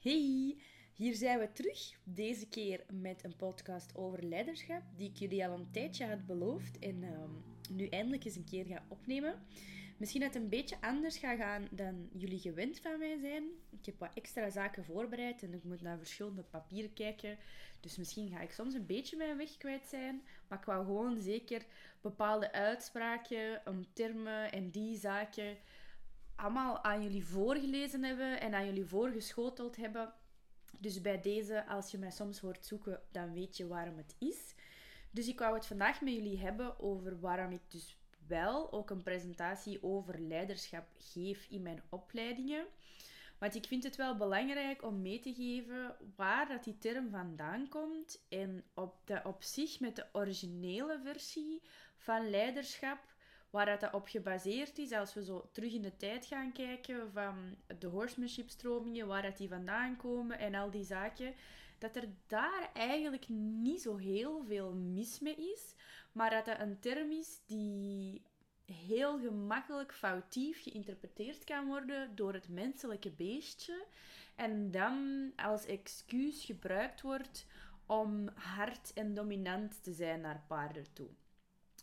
Hey, hier zijn we terug. Deze keer met een podcast over leiderschap, die ik jullie al een tijdje had beloofd en ehm, nu eindelijk eens een keer ga opnemen. Misschien dat het een beetje anders gaat gaan dan jullie gewend van mij zijn. Ik heb wat extra zaken voorbereid en ik moet naar verschillende papieren kijken. Dus misschien ga ik soms een beetje mijn weg kwijt zijn. Maar ik wou gewoon zeker bepaalde uitspraken, termen en die zaken allemaal aan jullie voorgelezen hebben en aan jullie voorgeschoteld hebben. Dus bij deze, als je mij soms hoort zoeken, dan weet je waarom het is. Dus ik wou het vandaag met jullie hebben over waarom ik dus wel ook een presentatie over leiderschap geef in mijn opleidingen. Want ik vind het wel belangrijk om mee te geven waar dat die term vandaan komt. En op, de, op zich met de originele versie van leiderschap waar dat op gebaseerd is, als we zo terug in de tijd gaan kijken van de horsemanship-stromingen, waar dat die vandaan komen en al die zaken, dat er daar eigenlijk niet zo heel veel mis mee is, maar dat dat een term is die heel gemakkelijk foutief geïnterpreteerd kan worden door het menselijke beestje en dan als excuus gebruikt wordt om hard en dominant te zijn naar paarden toe.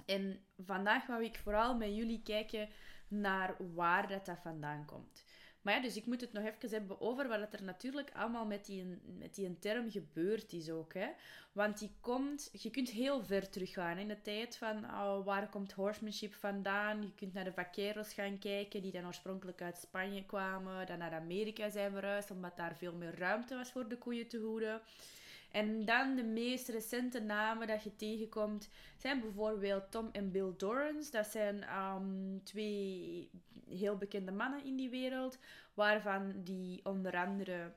En vandaag wou ik vooral met jullie kijken naar waar dat, dat vandaan komt. Maar ja, dus ik moet het nog even hebben over wat er natuurlijk allemaal met die, met die term gebeurd is ook. Hè. Want die komt, je kunt heel ver teruggaan in de tijd van oh, waar komt horsemanship vandaan. Je kunt naar de vaqueros gaan kijken, die dan oorspronkelijk uit Spanje kwamen. Dan naar Amerika zijn verhuisd, omdat daar veel meer ruimte was voor de koeien te hoeden. En dan de meest recente namen dat je tegenkomt zijn bijvoorbeeld Tom en Bill Dorrance. Dat zijn um, twee heel bekende mannen in die wereld, waarvan die onder andere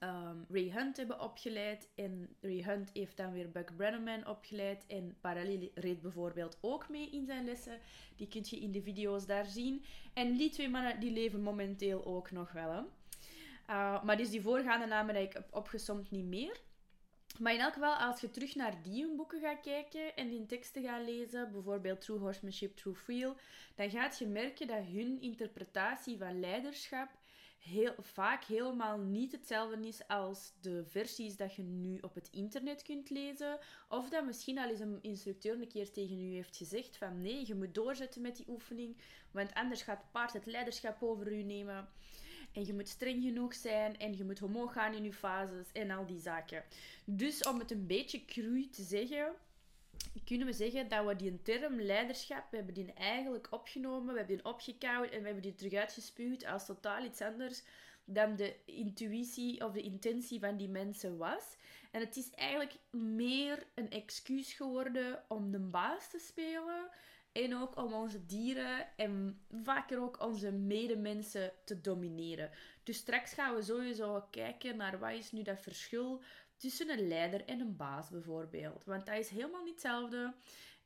um, Ray Hunt hebben opgeleid. En Ray Hunt heeft dan weer Buck Brenneman opgeleid. En Parallel reed bijvoorbeeld ook mee in zijn lessen. Die kun je in de video's daar zien. En die twee mannen die leven momenteel ook nog wel. Hè. Uh, maar dus die voorgaande namen die ik heb opgesomd niet meer. Maar in elk geval, als je terug naar die boeken gaat kijken en die teksten gaat lezen, bijvoorbeeld True Horsemanship, True Feel, dan gaat je merken dat hun interpretatie van leiderschap heel, vaak helemaal niet hetzelfde is als de versies dat je nu op het internet kunt lezen. Of dat misschien al eens een instructeur een keer tegen u heeft gezegd van nee, je moet doorzetten met die oefening, want anders gaat het paard het leiderschap over u nemen. En je moet streng genoeg zijn en je moet omhoog gaan in je fases en al die zaken. Dus om het een beetje cru te zeggen, kunnen we zeggen dat we die term leiderschap, we hebben die eigenlijk opgenomen, we hebben die opgekauwd en we hebben die terug uitgespuwd als totaal iets anders dan de intuïtie of de intentie van die mensen was. En het is eigenlijk meer een excuus geworden om de baas te spelen en ook om onze dieren en vaker ook onze medemensen te domineren. Dus straks gaan we sowieso kijken naar wat is nu dat verschil tussen een leider en een baas bijvoorbeeld. Want dat is helemaal niet hetzelfde.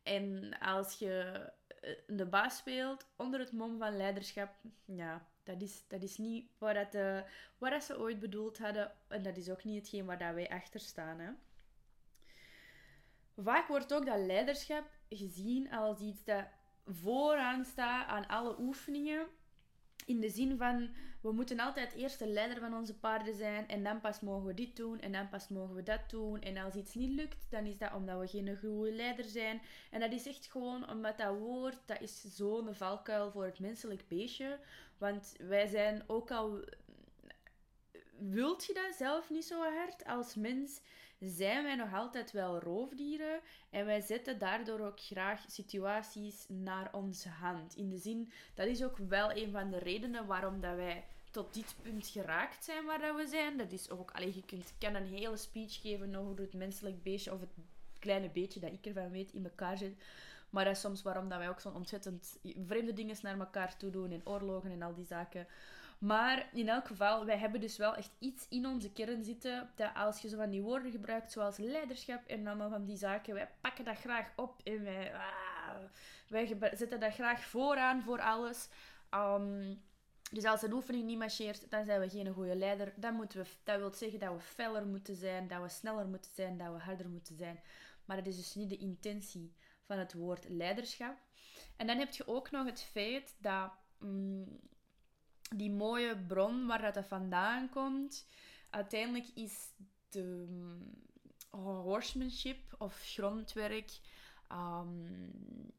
En als je eh, de baas speelt onder het mom van leiderschap, ja, dat is, dat is niet wat, dat, uh, wat ze ooit bedoeld hadden. En dat is ook niet hetgeen waar dat wij achter staan. Hè. Vaak wordt ook dat leiderschap gezien als iets dat vooraan staat aan alle oefeningen. In de zin van, we moeten altijd eerst de leider van onze paarden zijn en dan pas mogen we dit doen en dan pas mogen we dat doen. En als iets niet lukt, dan is dat omdat we geen goede leider zijn. En dat is echt gewoon omdat dat woord, dat is zo'n valkuil voor het menselijk beestje. Want wij zijn ook al... Wilt je dat zelf niet zo hard als mens? Zijn wij nog altijd wel roofdieren en wij zetten daardoor ook graag situaties naar onze hand. In de zin, dat is ook wel een van de redenen waarom dat wij tot dit punt geraakt zijn waar dat we zijn. Dat is ook, alleen je kunt, kan een hele speech geven over het menselijk beestje of het kleine beetje dat ik ervan weet in elkaar zit. Maar dat is soms waarom dat wij ook zo'n ontzettend vreemde dingen naar elkaar toe doen en oorlogen en al die zaken. Maar in elk geval, wij hebben dus wel echt iets in onze kern zitten. Dat als je zo van die woorden gebruikt, zoals leiderschap en allemaal van die zaken, wij pakken dat graag op en wij, ah, wij zetten dat graag vooraan voor alles. Um, dus als een oefening niet marcheert, dan zijn we geen goede leider. Dan moeten we, dat wil zeggen dat we feller moeten zijn, dat we sneller moeten zijn, dat we harder moeten zijn. Maar dat is dus niet de intentie van het woord leiderschap. En dan heb je ook nog het feit dat mm, die mooie bron waar dat vandaan komt, uiteindelijk is de mm, horsemanship of grondwerk, ehm,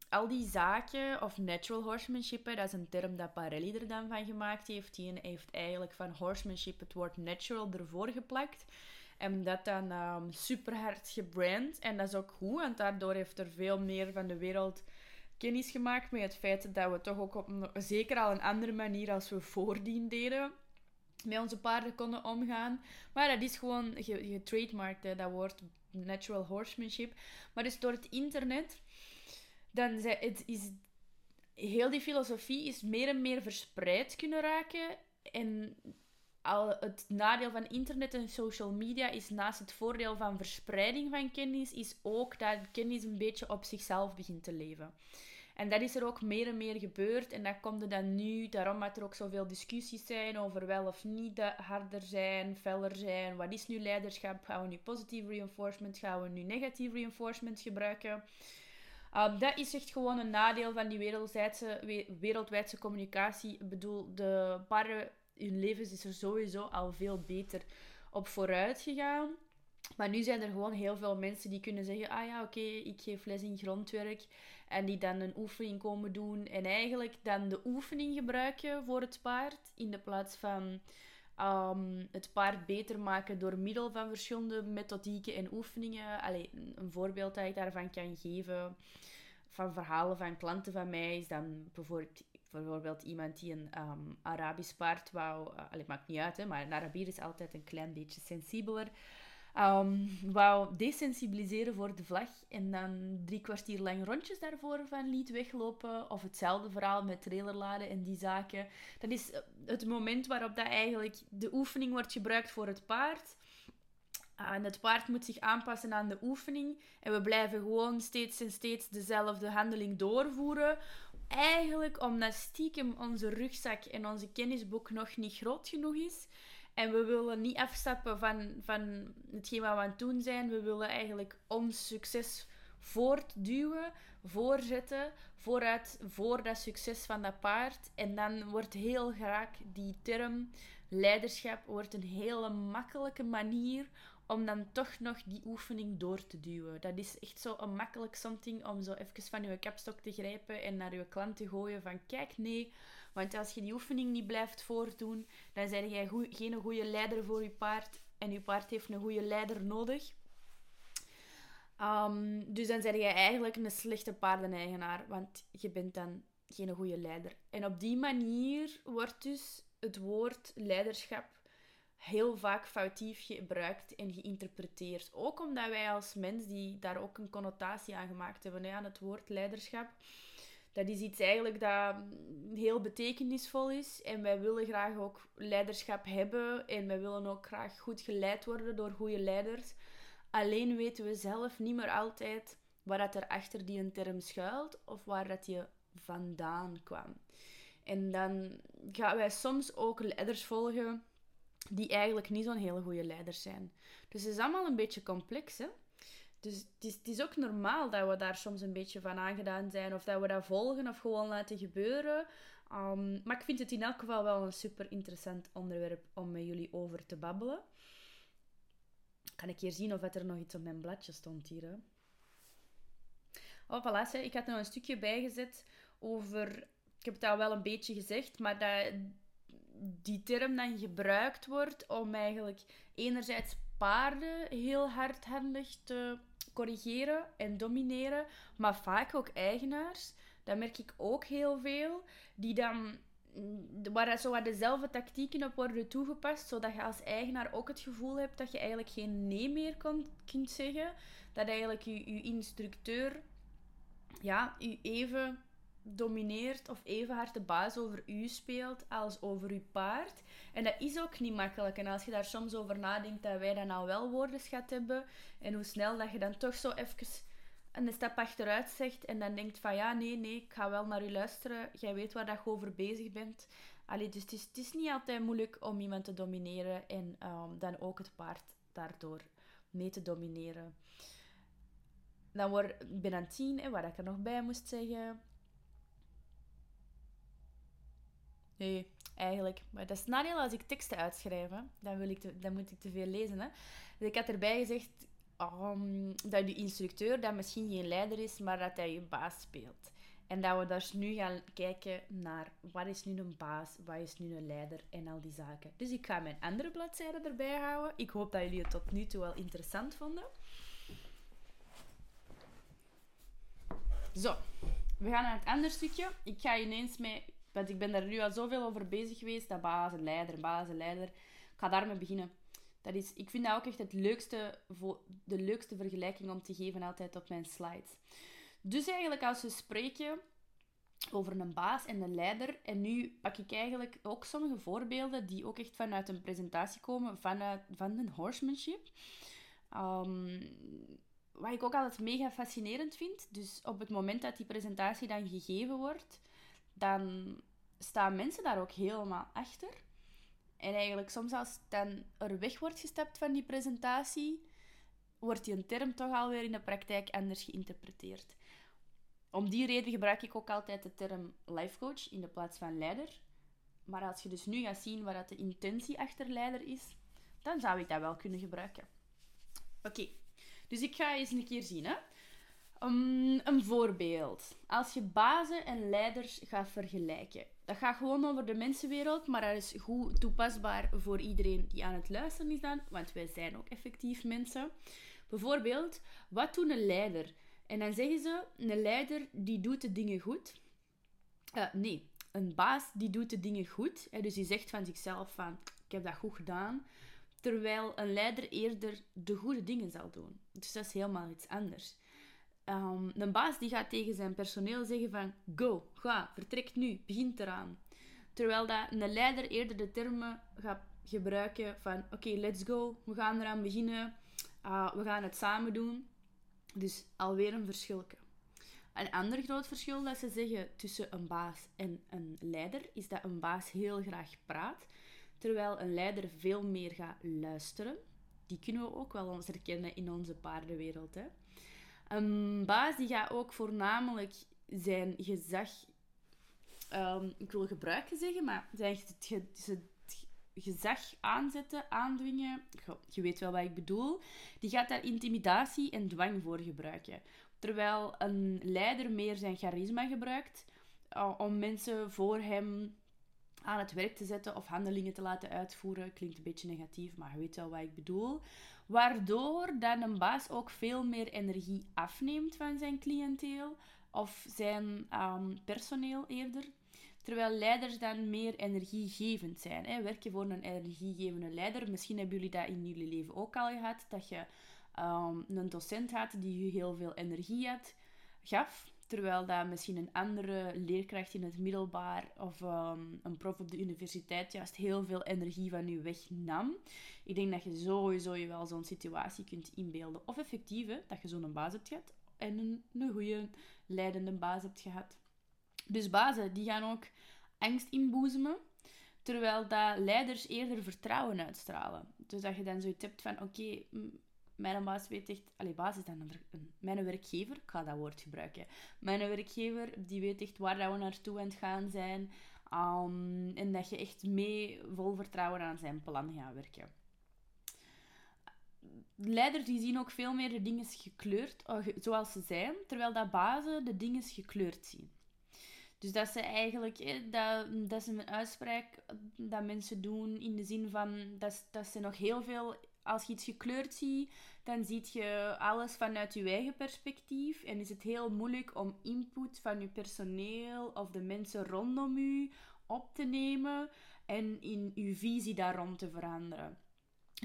al die zaken, of natural horsemanship, dat is een term dat Parelli er dan van gemaakt heeft. Die heeft eigenlijk van horsemanship het woord natural ervoor geplakt. En dat dan um, super hard gebrand. En dat is ook goed, want daardoor heeft er veel meer van de wereld kennis gemaakt met het feit dat we toch ook op zeker al een andere manier als we voordien deden met onze paarden konden omgaan. Maar dat is gewoon getrademarkt, dat woord natural horsemanship. Maar dus door het internet, dan het is heel die filosofie is meer en meer verspreid kunnen raken. En al het nadeel van internet en social media is naast het voordeel van verspreiding van kennis, is ook dat kennis een beetje op zichzelf begint te leven. En dat is er ook meer en meer gebeurd. En dat komt er dan nu, daarom dat er ook zoveel discussies zijn over wel of niet harder zijn, feller zijn. Wat is nu leiderschap? Gaan we nu positieve reinforcement? Gaan we nu negatieve reinforcement gebruiken? Um, dat is echt gewoon een nadeel van die wereldwijdse, communicatie. Ik bedoel, de paarden, hun levens is er sowieso al veel beter op vooruit gegaan. Maar nu zijn er gewoon heel veel mensen die kunnen zeggen: Ah ja, oké, ik geef les in grondwerk. En die dan een oefening komen doen. En eigenlijk dan de oefening gebruiken voor het paard. In de plaats van um, het paard beter maken door middel van verschillende methodieken en oefeningen. Allee, een voorbeeld dat ik daarvan kan geven. Van verhalen van klanten van mij is dan bijvoorbeeld bijvoorbeeld iemand die een um, Arabisch paard wou... Uh, allee, maakt niet uit, hè, maar een Arabier is altijd een klein beetje sensibeler. Um, wou desensibiliseren voor de vlag en dan drie kwartier lang rondjes daarvoor van liet weglopen. Of hetzelfde verhaal met trailerladen en die zaken. Dat is het moment waarop dat eigenlijk de oefening wordt gebruikt voor het paard. En het paard moet zich aanpassen aan de oefening. En we blijven gewoon steeds en steeds dezelfde handeling doorvoeren. Eigenlijk omdat stiekem onze rugzak en onze kennisboek nog niet groot genoeg is. En we willen niet afstappen van, van hetgeen wat we aan het doen zijn. We willen eigenlijk ons succes voortduwen, voorzetten, vooruit, voor dat succes van dat paard. En dan wordt heel graag die term leiderschap wordt een hele makkelijke manier om dan toch nog die oefening door te duwen. Dat is echt zo een makkelijk something om zo even van je kapstok te grijpen en naar je klant te gooien van kijk, nee, want als je die oefening niet blijft voordoen, dan ben jij geen goede leider voor je paard. En je paard heeft een goede leider nodig. Um, dus dan ben jij eigenlijk een slechte paardeneigenaar, want je bent dan geen goede leider. En op die manier wordt dus het woord leiderschap heel vaak foutief gebruikt en geïnterpreteerd. Ook omdat wij als mens die daar ook een connotatie aan gemaakt hebben aan het woord leiderschap dat is iets eigenlijk dat heel betekenisvol is. En wij willen graag ook leiderschap hebben. En wij willen ook graag goed geleid worden door goede leiders. Alleen weten we zelf niet meer altijd waar dat er achter die een term schuilt. Of waar dat je vandaan kwam. En dan gaan wij soms ook leiders volgen die eigenlijk niet zo'n hele goede leiders zijn. Dus het is allemaal een beetje complex, hè? Dus het is, ook normaal dat we daar soms een beetje van aangedaan zijn. Of dat we dat volgen of gewoon laten gebeuren. Um, maar ik vind het in elk geval wel een super interessant onderwerp om met jullie over te babbelen. Kan ik hier zien of er nog iets op mijn bladje stond hier. Hè? Oh, voilà, ik had nog een stukje bijgezet over... Ik heb het al wel een beetje gezegd, maar dat die term dan gebruikt wordt om eigenlijk enerzijds paarden heel hardhandig te corrigeren en domineren, maar vaak ook eigenaars. Dat merk ik ook heel veel, die dan mm, waar wat dezelfde tactieken op worden toegepast, zodat je als eigenaar ook het gevoel hebt dat je eigenlijk geen nee meer kon, kunt zeggen. Dat eigenlijk je, je instructeur ja, u even domineert of even hard de baas over u speelt als over uw paard. En dat is ook niet makkelijk. En als je daar soms over nadenkt dat wij dan nou wel woordenschat hebben en hoe snel dat je dan toch zo even een stap achteruit zegt en dan denkt van ja, nee, nee, ik ga wel naar u luisteren. Jij weet waar dat je over bezig bent. Allee, dus het is, het is niet altijd moeilijk om iemand te domineren en um, dan ook het paard daardoor mee te domineren. Dan word ik ben aan het wat ik er nog bij moest zeggen. Nee, eigenlijk. Maar dat is het als ik teksten uitschrijf. Dan, wil ik dan moet ik te veel lezen. Hè. Dus ik had erbij gezegd um, dat je instructeur dat misschien geen leider is, maar dat hij je baas speelt. En dat we dus nu gaan kijken naar wat is nu een baas, wat is nu een leider en al die zaken. Dus ik ga mijn andere bladzijde erbij houden. Ik hoop dat jullie het tot nu toe wel interessant vonden. Zo, we gaan naar het andere stukje. Ik ga ineens mee, want ik ben daar nu al zoveel over bezig geweest, dat baas en leider, baas en leider. Ik ga daarmee beginnen. Dat is, ik vind dat ook echt het leukste, de leukste vergelijking om te geven altijd op mijn slides. Dus eigenlijk als we spreken over een baas en een leider, en nu pak ik eigenlijk ook sommige voorbeelden die ook echt vanuit een presentatie komen, vanuit, van een horsemanship. Um, wat ik ook altijd mega fascinerend vind. Dus op het moment dat die presentatie dan gegeven wordt, dan staan mensen daar ook helemaal achter. En eigenlijk soms als dan er weg wordt gestapt van die presentatie, wordt die term toch alweer in de praktijk anders geïnterpreteerd. Om die reden gebruik ik ook altijd de term life coach in de plaats van leider. Maar als je dus nu gaat zien wat de intentie achter leider is, dan zou ik dat wel kunnen gebruiken. Oké, dus ik ga eens een keer zien. Hè? Um, een voorbeeld. Als je bazen en leiders gaat vergelijken. Dat gaat gewoon over de mensenwereld, maar dat is goed toepasbaar voor iedereen die aan het luisteren is dan, want wij zijn ook effectief mensen. Bijvoorbeeld, wat doet een leider? En dan zeggen ze, een leider die doet de dingen goed. Uh, nee, een baas die doet de dingen goed. Hè, dus die zegt van zichzelf van, ik heb dat goed gedaan. Terwijl een leider eerder de goede dingen zal doen. Dus dat is helemaal iets anders. Een baas die gaat tegen zijn personeel zeggen van go, ga, vertrek nu, begin eraan. Terwijl dat een leider eerder de termen gaat gebruiken van oké, let's go, we gaan eraan beginnen, uh, we gaan het samen doen. Dus alweer een verschil. Een ander groot verschil dat ze zeggen tussen een baas en een leider is dat een baas heel graag praat Terwijl een leider veel meer gaat luisteren. Die kunnen we ook wel ons herkennen in onze paardenwereld. Hè? Een baas die gaat ook voornamelijk zijn gezag... Um, ik wil gebruiken zeggen, maar zijn het gezag aanzetten, aandwingen. Je weet wel wat ik bedoel. Die gaat daar intimidatie en dwang voor gebruiken. Terwijl een leider meer zijn charisma gebruikt uh, om mensen voor hem aan het werk te zetten of handelingen te laten uitvoeren. Klinkt een beetje negatief, maar je weet wel wat ik bedoel. Waardoor dan een baas ook veel meer energie afneemt van zijn cliënteel of zijn um, personeel eerder. Terwijl leiders dan meer energiegevend zijn. Hè. Werk je voor een energiegevende leider. Misschien hebben jullie dat in jullie leven ook al gehad. Dat je um, een docent had die je heel veel energie had, gaf. Terwijl dat misschien een andere leerkracht in het middelbaar of ehm, een prof op de universiteit juist heel veel energie van je wegnam. Ik denk dat je sowieso je wel zo'n situatie kunt inbeelden. Of effectief, dat je zo'n baas hebt gehad en een, een goede leidende baas hebt gehad. Dus bazen, die gaan ook angst inboezemen. Terwijl dat leiders eerder vertrouwen uitstralen. Dus dat je dan zoiets hebt van, oké, mijn baas weet echt... Allee, baas is dan mijn werkgever. Ik ga dat woord gebruiken. Mijn werkgever, die weet echt waar dat we naartoe aan het gaan zijn. Um, en dat je echt mee vol vertrouwen aan zijn plan gaat werken. Leiders die zien ook veel meer de dingen gekleurd, oh, zoals ze zijn, terwijl dat bazen de dingen gekleurd zien. Dus dat ze eigenlijk, dat, dat is een uitspraak dat mensen doen in de zin van dat, dat ze nog heel veel als je iets gekleurd ziet, dan zie je alles vanuit je eigen perspectief. En is het heel moeilijk om input van je personeel of de mensen rondom u op te nemen en in je visie daar rond te veranderen.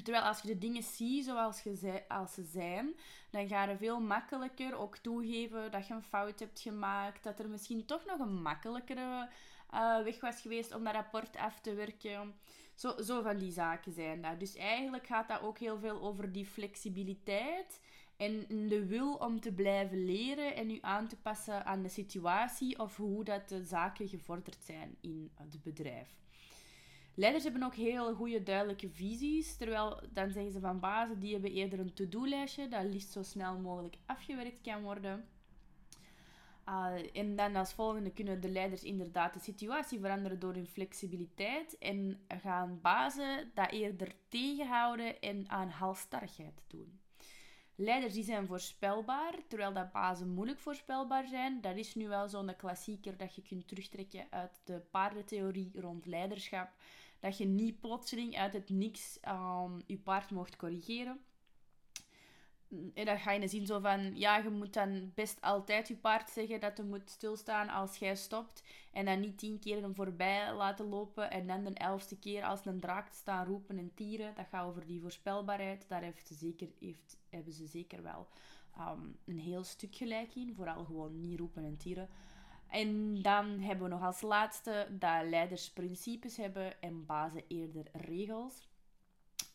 Terwijl als je de dingen ziet zoals als ze zijn, dan ga je veel makkelijker ook toegeven dat je een fout hebt gemaakt. Dat er misschien toch nog een makkelijkere uh, weg was geweest om dat rapport af te werken. Zo, zo van die zaken zijn dat. Dus eigenlijk gaat dat ook heel veel over die flexibiliteit en de wil om te blijven leren en u aan te passen aan de situatie of hoe dat de zaken gevorderd zijn in het bedrijf. Leiders hebben ook heel goede duidelijke visies, terwijl dan zeggen ze van bazen die hebben eerder een to-do-lijstje dat liefst zo snel mogelijk afgewerkt kan worden. Uh, en dan als volgende kunnen de leiders inderdaad de situatie veranderen door hun flexibiliteit en gaan bazen dat eerder tegenhouden en aan halstarrigheid doen. Leiders die zijn voorspelbaar, terwijl dat bazen moeilijk voorspelbaar zijn. Dat is nu wel zo'n klassieker dat je kunt terugtrekken uit de paardentheorie rond leiderschap. Dat je niet plotseling uit het niks um, je paard mocht corrigeren. En dan ga je zien zo van, ja, je moet dan best altijd je paard zeggen dat hij moet stilstaan als jij stopt. En dan niet tien keer hem voorbij laten lopen en dan de elfste keer als een draak te staan roepen en tieren. Dat gaat over die voorspelbaarheid. Daar heeft zeker, heeft, hebben ze zeker wel um, een heel stuk gelijk in. Vooral gewoon niet roepen en tieren. En dan hebben we nog als laatste dat leiders principes hebben en bazen eerder regels.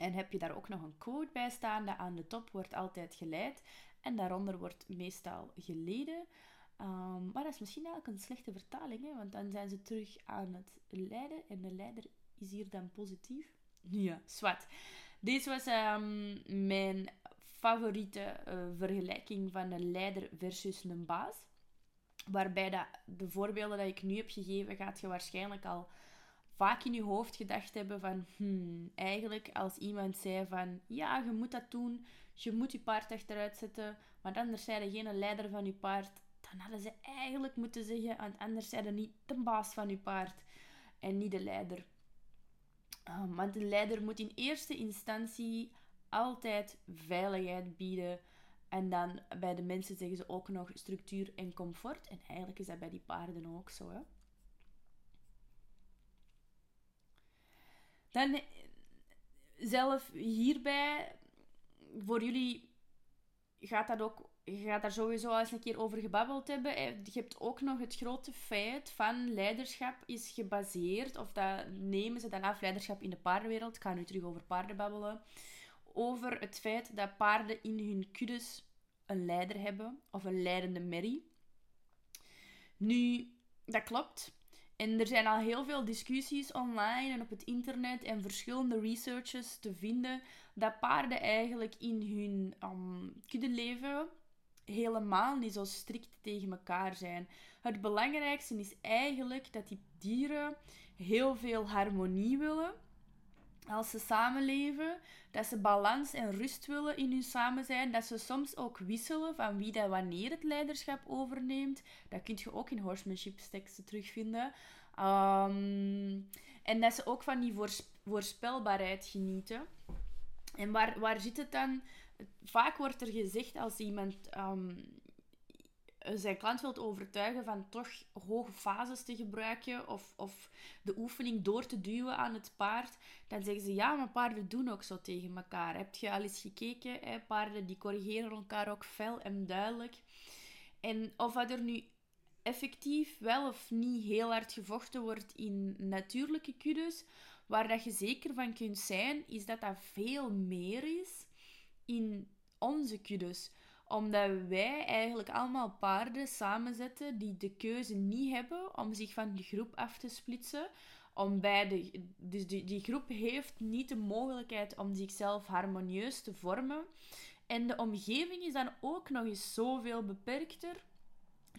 En heb je daar ook nog een quote bij staan, dat aan de top wordt altijd geleid en daaronder wordt meestal geleden. Um, maar dat is misschien eigenlijk een slechte vertaling, hè? want dan zijn ze terug aan het leiden en de leider is hier dan positief. Ja, zwart. Deze was um, mijn favoriete uh, vergelijking van een leider versus een baas. Waarbij dat, de voorbeelden die ik nu heb gegeven, gaat je waarschijnlijk al vaak in je hoofd gedacht hebben van, hmm, eigenlijk als iemand zei van, ja, je moet dat doen, je moet je paard achteruit zetten, maar anders zei er geen leider van je paard, dan hadden ze eigenlijk moeten zeggen, want anders zei er niet de baas van je paard en niet de leider. Um, want de leider moet in eerste instantie altijd veiligheid bieden. En dan bij de mensen zeggen ze ook nog structuur en comfort. En eigenlijk is dat bij die paarden ook zo. Hè? Dan eh, zelf hierbij, voor jullie gaat dat ook, gaat daar sowieso eens een keer over gebabbeld hebben. Eh, je hebt ook nog het grote feit van leiderschap is gebaseerd, of dat nemen ze dan af, leiderschap in de paardenwereld, ik ga nu terug over paarden babbelen, over het feit dat paarden in hun kuddes een leider hebben, of een leidende merrie. Nu, dat klopt. En er zijn al heel veel discussies online en op het internet en verschillende researches te vinden dat paarden eigenlijk in hun um, kuddeleven helemaal niet zo strikt tegen elkaar zijn. Het belangrijkste is eigenlijk dat die dieren heel veel harmonie willen als ze samenleven, dat ze balans en rust willen in hun samen zijn, dat ze soms ook wisselen van wie dat wanneer het leiderschap overneemt. Dat kun je ook in horsemanship teksten terugvinden. Ehm, en dat ze ook van die voorspelbaarheid genieten. En waar, waar zit het dan? Vaak wordt er gezegd als iemand ehm, zijn klant wilt overtuigen van toch hoge fases te gebruiken of, of de oefening door te duwen aan het paard, dan zeggen ze ja, maar paarden doen ook zo tegen elkaar. Heb je al eens gekeken? Hè? Paarden die corrigeren elkaar ook fel en duidelijk. En of wat er nu effectief wel of niet heel hard gevochten wordt in natuurlijke kuddes, waar dat je zeker van kunt zijn, is dat dat veel meer is in onze kuddes omdat wij eigenlijk allemaal paarden samenzetten die de keuze niet hebben om zich van die groep af te splitsen. Om bij de, dus die, die groep heeft niet de mogelijkheid om zichzelf harmonieus te vormen. En de omgeving is dan ook nog eens zoveel beperkter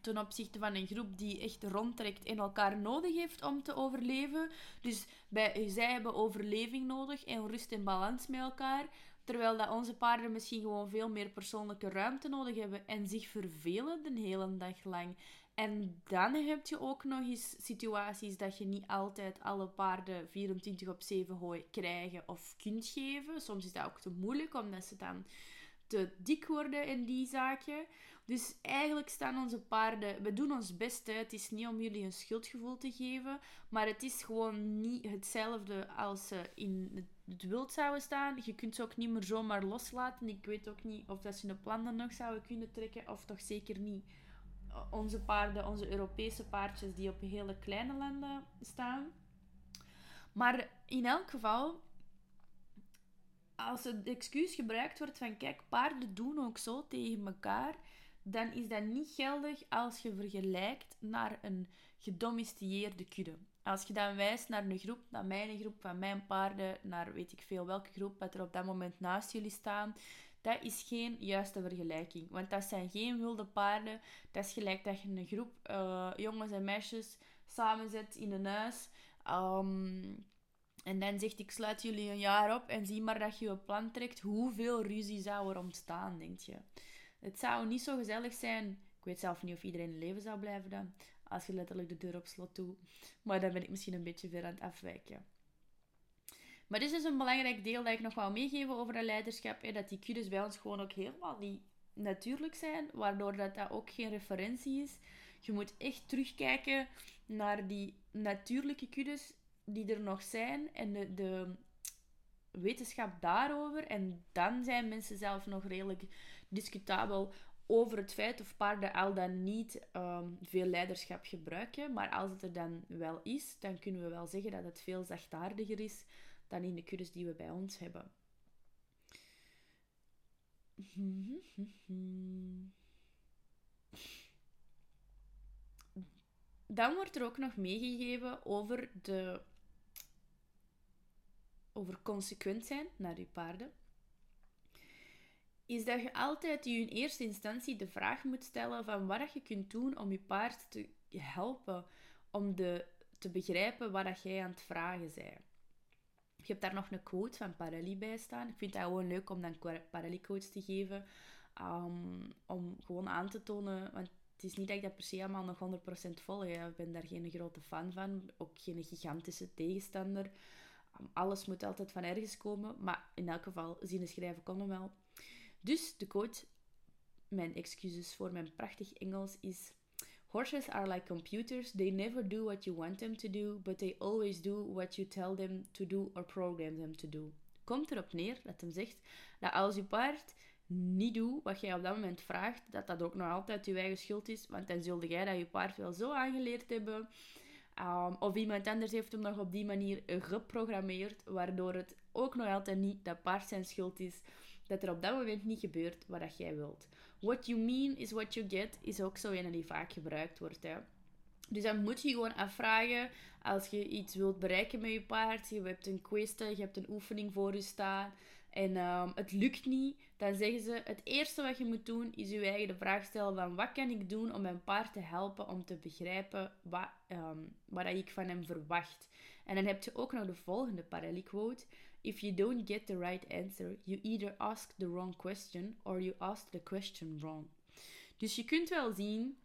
ten opzichte van een groep die echt rondtrekt en elkaar nodig heeft om te overleven. Dus bij, zij hebben overleving nodig en rust en balans met elkaar. Terwijl dat onze paarden misschien gewoon veel meer persoonlijke ruimte nodig hebben en zich vervelen de hele dag lang. En dan heb je ook nog eens situaties dat je niet altijd alle paarden 24 op 7 hooi krijgen of kunt geven. Soms is dat ook te moeilijk omdat ze dan te dik worden in die zaken. Dus eigenlijk staan onze paarden, we doen ons best. Het is niet om jullie een schuldgevoel te geven, maar het is gewoon niet hetzelfde als ze in het wild zouden staan. Je kunt ze ook niet meer zomaar loslaten. Ik weet ook niet of dat ze de plannen nog zouden kunnen trekken, of toch zeker niet onze paarden, onze Europese paardjes die op hele kleine landen staan. Maar in elk geval, als het excuus gebruikt wordt van kijk, paarden doen ook zo tegen elkaar, dan is dat niet geldig als je vergelijkt naar een gedomesticeerde kudde. Als je dan wijst naar een groep, naar mijn groep van mijn paarden, naar weet ik veel welke groep dat er op dat moment naast jullie staan, dat is geen juiste vergelijking. Want dat zijn geen wilde paarden. Dat is gelijk dat je een groep uh, jongens en meisjes samenzet in een huis. Um, en dan zegt ik sluit jullie een jaar op en zie maar dat je je plan trekt. Hoeveel ruzie zou er ontstaan, denk je? Het zou niet zo gezellig zijn. Ik weet zelf niet of iedereen in leven zou blijven dan. Als je letterlijk de deur op slot doet. Maar dan ben ik misschien een beetje ver aan het afwijken. Maar dit is een belangrijk deel dat ik nog wou meegeven over het leiderschap. Hè, dat die kuddes bij ons gewoon ook helemaal niet natuurlijk zijn. Waardoor dat, dat ook geen referentie is. Je moet echt terugkijken naar die natuurlijke kuddes die er nog zijn. En de, de wetenschap daarover. En dan zijn mensen zelf nog redelijk discutabel over het feit of paarden al dan niet ehm, veel leiderschap gebruiken. Maar als het er dan wel is, dan kunnen we wel zeggen dat het veel zachtaardiger is dan in de kuddes die we bij ons hebben. Dan wordt er ook nog meegegeven over, de, over consequent zijn naar je paarden. Is dat je altijd je in eerste instantie de vraag moet stellen van wat je kunt doen om je paard te helpen om de, te begrijpen wat jij aan het vragen bent. Je hebt daar nog een quote van Parelli bij staan. Ik vind het gewoon leuk om dan Parelli quotes te geven. Um, om gewoon aan te tonen. Want het is niet dat ik dat per se allemaal nog 100% volg. Ik ben daar geen grote fan van. Ook geen gigantische tegenstander. Um, alles moet altijd van ergens komen. Maar in elk geval, zien en schrijven kon wel. Dus de quote, mijn excuses voor mijn prachtig Engels, is... Horses are like computers. They never do what you want them to do, but they always do what you tell them to do or program them to do. Komt erop neer dat hem zegt dat als je paard niet doet wat jij op dat moment vraagt, dat dat ook nog altijd je eigen schuld is. Want dan zulde jij dat je paard wel zo aangeleerd hebben. Um, of iemand anders heeft hem nog op die manier geprogrammeerd, waardoor het ook nog altijd niet dat paard zijn schuld is dat er op dat moment niet gebeurt wat dat jij wilt. What you mean is what you get is ook zo een die vaak gebruikt wordt. Dus dan moet je gewoon afvragen als je iets wilt bereiken met je paard. Je hebt een quiz, je hebt een oefening voor je staan en um, het lukt niet. Dan zeggen ze: het eerste wat je moet doen is je eigen de vraag stellen: van wat kan ik doen om mijn paard te helpen om te begrijpen wat, um, wat ik van hem verwacht. En dan heb je ook nog de volgende Parelli quote. If you don't get the right answer, you either ask the wrong question or you ask the question wrong. Dus je kunt wel zien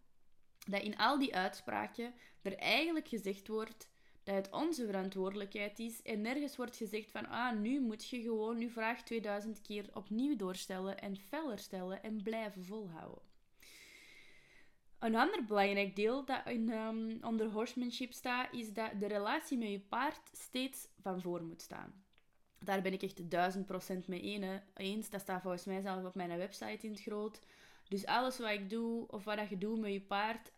dat in al die uitspraken er eigenlijk gezegd wordt dat het onze verantwoordelijkheid is en nergens wordt gezegd van ah, nu moet je gewoon je vraag 2000 keer opnieuw doorstellen en feller stellen en blijven volhouden. Een ander belangrijk deel dat um, onder horsemanship staat, is dat de relatie met je paard steeds van voor moet staan. Daar ben ik echt duizend procent mee eens. Dat staat volgens mij zelf op mijn website in het groot. Dus alles wat ik doe, of wat je doet met je paard,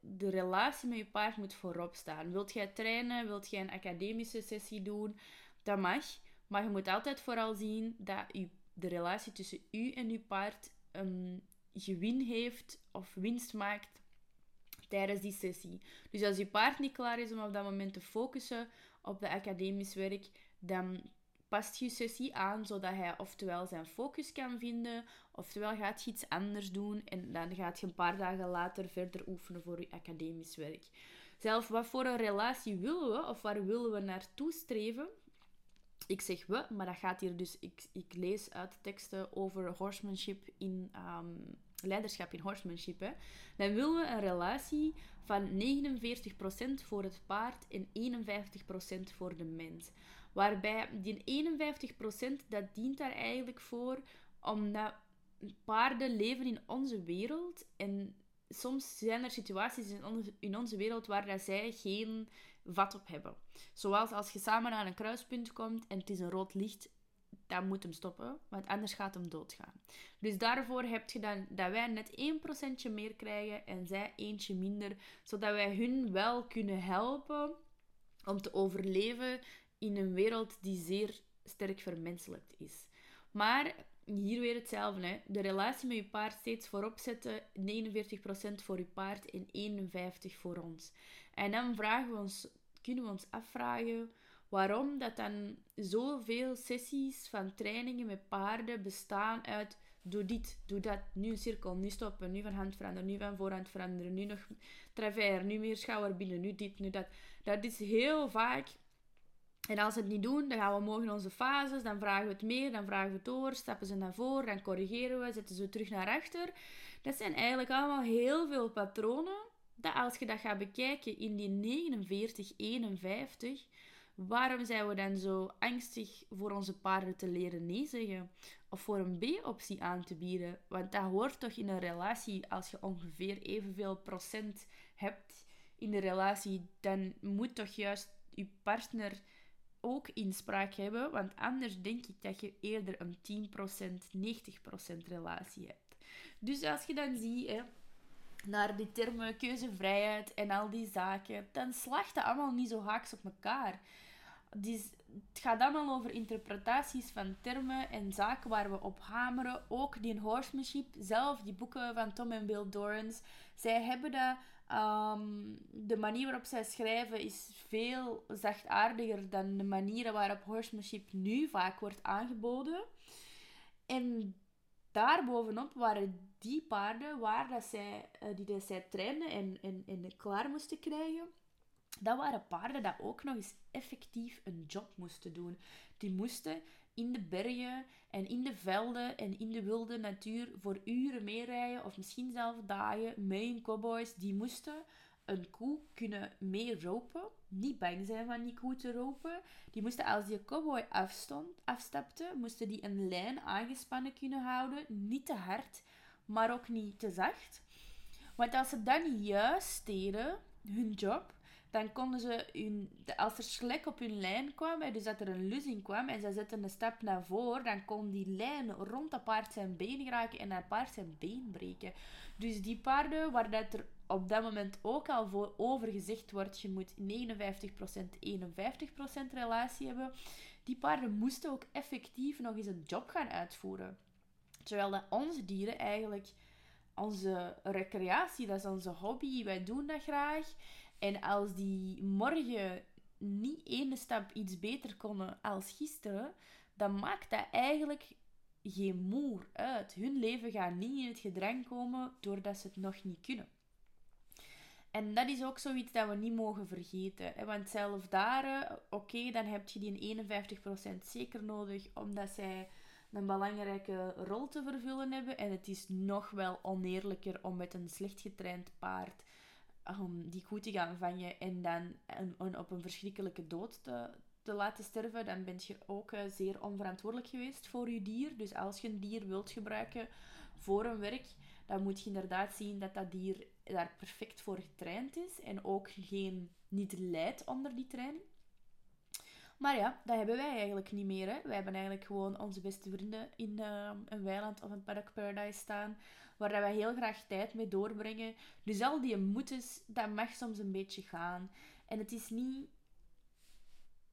de relatie met je paard moet voorop staan. Wilt jij trainen, wilt jij een academische sessie doen, dat mag. Maar je moet altijd vooral zien dat u, de relatie tussen u en uw paard een gewin heeft of winst maakt tijdens die sessie. Dus als je paard niet klaar is om op dat moment te focussen op de academisch werk, dan past je sessie aan, zodat hij oftewel zijn focus kan vinden, oftewel gaat iets anders doen en dan gaat je een paar dagen later verder oefenen voor je academisch werk. Zelf, wat voor een relatie willen we, of waar willen we naartoe streven? Ik zeg we, maar dat gaat hier dus... Ik, ik lees uit teksten over horsemanship in... Um, leiderschap in horsemanship. Dan willen we een relatie van 49% voor het paard en 51% voor de mens. Waarbij die 51% dat dient daar eigenlijk voor omdat paarden leven in onze wereld en soms zijn er situaties in onze, in onze wereld waar dat zij geen vat op hebben. Zoals als je samen naar een kruispunt komt en het is een rood licht, dan moet hem stoppen, want anders gaat hem doodgaan. Dus daarvoor heb je dan dat wij net 1% meer krijgen en zij eentje minder, zodat wij hun wel kunnen helpen om te overleven in een wereld die zeer sterk vermenselijkt is. Maar hier weer hetzelfde. Hè. De relatie met je paard steeds voorop zetten. 49% voor je paard en 51% voor ons. En dan vragen we ons, kunnen we ons afvragen Waarom dat dan zoveel sessies van trainingen met paarden bestaan uit doe dit, doe dat, nu een cirkel, nu stoppen, nu van hand veranderen, nu van voorhand veranderen, nu nog travers, nu meer schouder binnen, nu dit, nu dat. Dat is heel vaak. En als ze het niet doen, dan gaan we morgen onze fases, dan vragen we het meer, dan vragen we het door, stappen ze naar voren, dan corrigeren we, zetten ze terug naar achter. Dat zijn eigenlijk allemaal heel veel patronen, dat als je dat gaat bekijken in die 49, 51, waarom zijn we dan zo angstig voor onze paarden te leren nee zeggen? Of voor een B-optie aan te bieden? Want dat hoort toch in een relatie, als je ongeveer evenveel procent hebt in de relatie, dan moet toch juist je partner ook inspraak hebben. Want anders denk ik dat je eerder een 10%, 90% relatie hebt. Dus als je dan ziet, hè, naar die termen keuzevrijheid en al die zaken, dan slacht dat allemaal niet zo haaks op elkaar. Dus het gaat allemaal over interpretaties van termen en zaken waar we op hameren. Ook die horsemanship zelf, die boeken van Tom en Bill Dorrance, zij hebben dat. Um, de manier waarop zij schrijven is veel zachtaardiger dan de manieren waarop horsemanship nu vaak wordt aangeboden. En daarbovenop waren die paarden waar dat zij, uh, die dat zij trainden en, en, en klaar moesten krijgen, dat waren paarden dat ook nog eens effectief een job moesten doen. Die moesten in de bergen en in de velden en in de wilde natuur voor uren meerijden of misschien zelf met hun cowboys. Die moesten een koe kunnen meeropen, niet bang zijn van die koe te ropen. Die moesten als die cowboy afstond, afstapte, moesten die een lijn aangespannen kunnen houden, niet te hard, maar ook niet te zacht. Want als ze niet juist deden, hun job, dan konden ze hun, als er slek op hun lijn kwam, dus dat er een lussing kwam en ze zetten een stap naar voren, dan kon die lijn rond dat paard zijn been geraken en dat paard zijn been breken. Dus die paarden waar dat er op dat moment ook al voor over gezegd wordt, je moet 59% 51% relatie hebben, die paarden moesten ook effectief nog eens een job gaan uitvoeren. Terwijl dat onze dieren eigenlijk onze recreatie, dat is onze hobby, wij doen dat graag. En als die morgen niet één stap iets beter konden als gisteren, dan maakt dat eigenlijk geen moer uit. Hun leven gaat niet in het gedrang komen doordat ze het nog niet kunnen. En dat is ook zoiets dat we niet mogen vergeten. Want zelf daar, oké, dan heb je die 51% zeker nodig, omdat zij een belangrijke rol te vervullen hebben. En het is nog wel oneerlijker om met een slecht getraind paard um, die koe te gaan vangen en dan een, op een verschrikkelijke dood te, te laten sterven, dan ben je ook uh, zeer onverantwoordelijk geweest voor je dier. Dus als je een dier wilt gebruiken voor een werk, dan moet je inderdaad zien dat dat dier daar perfect voor getraind is en ook geen, niet lijdt onder die training. Maar ja, dat hebben wij eigenlijk niet meer. Hè. Wij hebben eigenlijk gewoon onze beste vrienden in uh, een weiland of een paddock paradise staan waar wij heel graag tijd mee doorbrengen. Dus al die moetes, dat mag soms een beetje gaan. En het is niet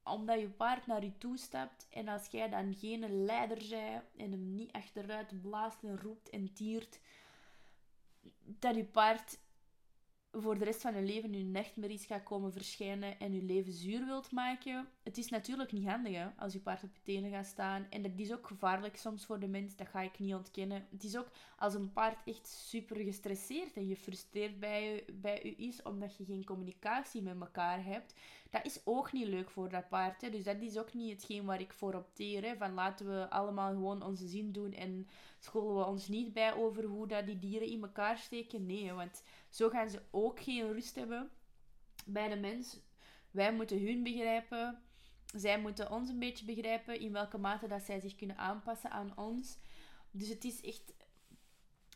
omdat je paard naar je toe stapt en als jij dan geen leider bent en hem niet achteruit blaast en roept en tiert, dat je paard voor de rest van je leven je nachtmerries gaat komen verschijnen en je leven zuur wilt maken. Het is natuurlijk niet handig hè, als je paard op je tenen gaat staan. En dat is ook gevaarlijk soms voor de mens, dat ga ik niet ontkennen. Het is ook als een paard echt super gestresseerd en gefrustreerd bij je, bij u is omdat je geen communicatie met elkaar hebt. Dat is ook niet leuk voor dat paard. Hè. Dus dat is ook niet hetgeen waar ik voor opteer. Hè. Van laten we allemaal gewoon onze zin doen en scholen we ons niet bij over hoe dat die dieren in elkaar steken. Nee, want zo gaan ze ook geen rust hebben bij de mens. Wij moeten hun begrijpen. Zij moeten ons een beetje begrijpen in welke mate dat zij zich kunnen aanpassen aan ons. Dus het is echt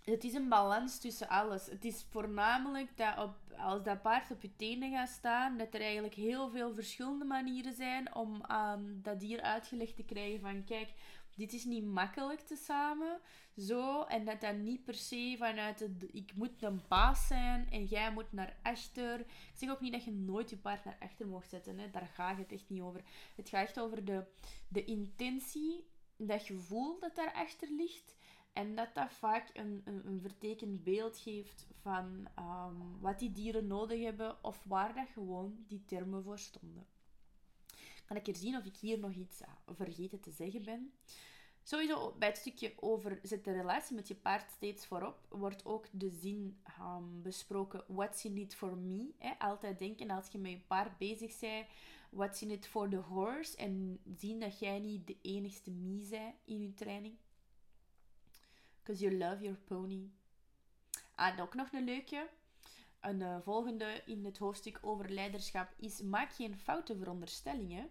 het is een balans tussen alles. Het is voornamelijk dat op, als dat paard op je tenen gaat staan, dat er eigenlijk heel veel verschillende manieren zijn om aan dat dier uitgelegd te krijgen van kijk, dit is niet makkelijk te samen, zo, en dat dat niet per se vanuit het, ik moet een baas zijn en jij moet naar achter. Ik zeg ook niet dat je nooit je paard naar achter mocht zetten, hè. daar gaat het echt niet over. Het gaat echt over de, de intentie, dat gevoel dat daarachter ligt. En dat dat vaak een, een, een vertekend beeld geeft van um, wat die dieren nodig hebben of waar dat gewoon die termen voor stonden. Ga ik er zien of ik hier nog iets vergeten te zeggen ben. Sowieso bij het stukje over zet de relatie met je paard steeds voorop, wordt ook de zin um, besproken: What's in it for me? Hè? Altijd denken als je met je paard bezig bent: What's in it for the horse? En zien dat jij niet de enigste me bent in je training. Because you love your pony. Ah, ook nog een leuke. Een uh, volgende in het hoofdstuk over leiderschap is: Maak geen foute veronderstellingen.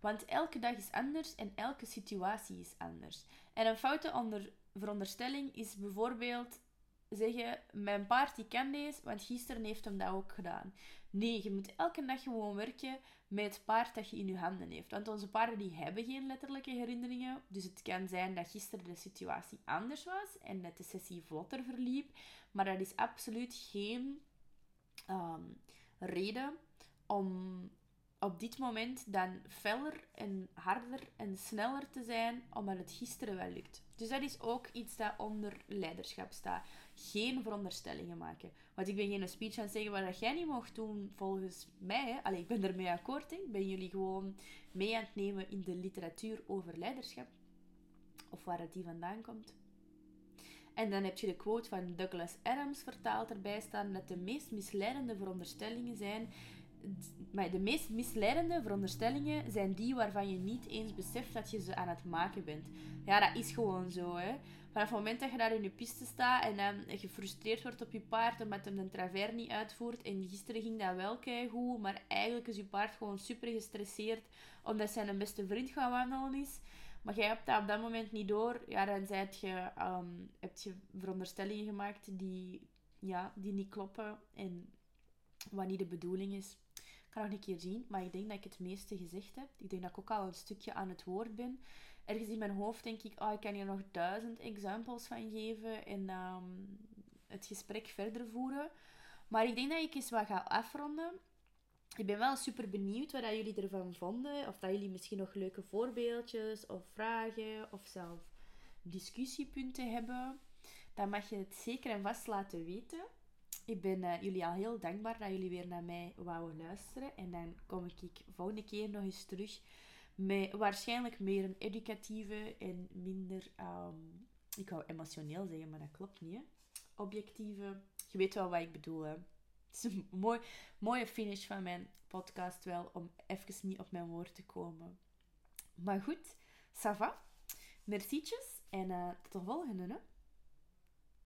Want elke dag is anders en elke situatie is anders. En een foute onder veronderstelling is bijvoorbeeld zeggen: Mijn paard die kan deze, want gisteren heeft hem dat ook gedaan. Nee, je moet elke dag gewoon werken met het paard dat je in je handen heeft. Want onze paarden die hebben geen letterlijke herinneringen. Dus het kan zijn dat gisteren de situatie anders was en dat de sessie vlotter verliep. Maar dat is absoluut geen um, reden om op dit moment dan feller en harder en sneller te zijn, omdat het gisteren wel lukt. Dus dat is ook iets dat onder leiderschap staat. Geen veronderstellingen maken. Want ik ben geen speech aan het zeggen wat jij niet mocht doen, volgens mij. Allee, ik ben ermee akkoord. Ik ben jullie gewoon mee aan het nemen in de literatuur over leiderschap. Of waar het die vandaan komt. En dan heb je de quote van Douglas Adams vertaald erbij staan dat de meest misleidende veronderstellingen zijn maar de meest misleidende veronderstellingen zijn die waarvan je niet eens beseft dat je ze aan het maken bent. Ja, dat is gewoon zo, hè. Vanaf het moment dat je daar in je piste staat en dan gefrustreerd wordt op je paard omdat hem een travers niet uitvoert en gisteren ging dat wel goed, maar eigenlijk is je paard gewoon super gestresseerd omdat zijn beste vriend gaan wandelen is, maar jij hebt dat op dat moment niet door, ja, dan zijt je, um, heb je veronderstellingen gemaakt die, ja, die niet kloppen en wat niet de bedoeling is ga nog een keer zien, maar ik denk dat ik het meeste gezegd heb. Ik denk dat ik ook al een stukje aan het woord ben. Ergens in mijn hoofd denk ik, oh, ik kan hier nog duizend examples van geven en ehm, het gesprek verder voeren. Maar ik denk dat ik eens wat ga afronden. Ik ben wel super benieuwd wat jullie ervan vonden. Of dat jullie misschien nog leuke voorbeeldjes of vragen of zelf discussiepunten hebben. Dan mag je het zeker en vast laten weten ik ben uh, jullie al heel dankbaar dat jullie weer naar mij wouden luisteren. En dan kom ik volgende keer nog eens terug met waarschijnlijk meer een educatieve en minder, um, ik wou emotioneel zeggen, maar dat klopt niet. Hè? Objectieve, je weet wel wat ik bedoel. Hè? Het is een mooi, mooie finish van mijn podcast wel, om even niet op mijn woord te komen. Maar goed, ça va. En uh, tot de volgende. Hè?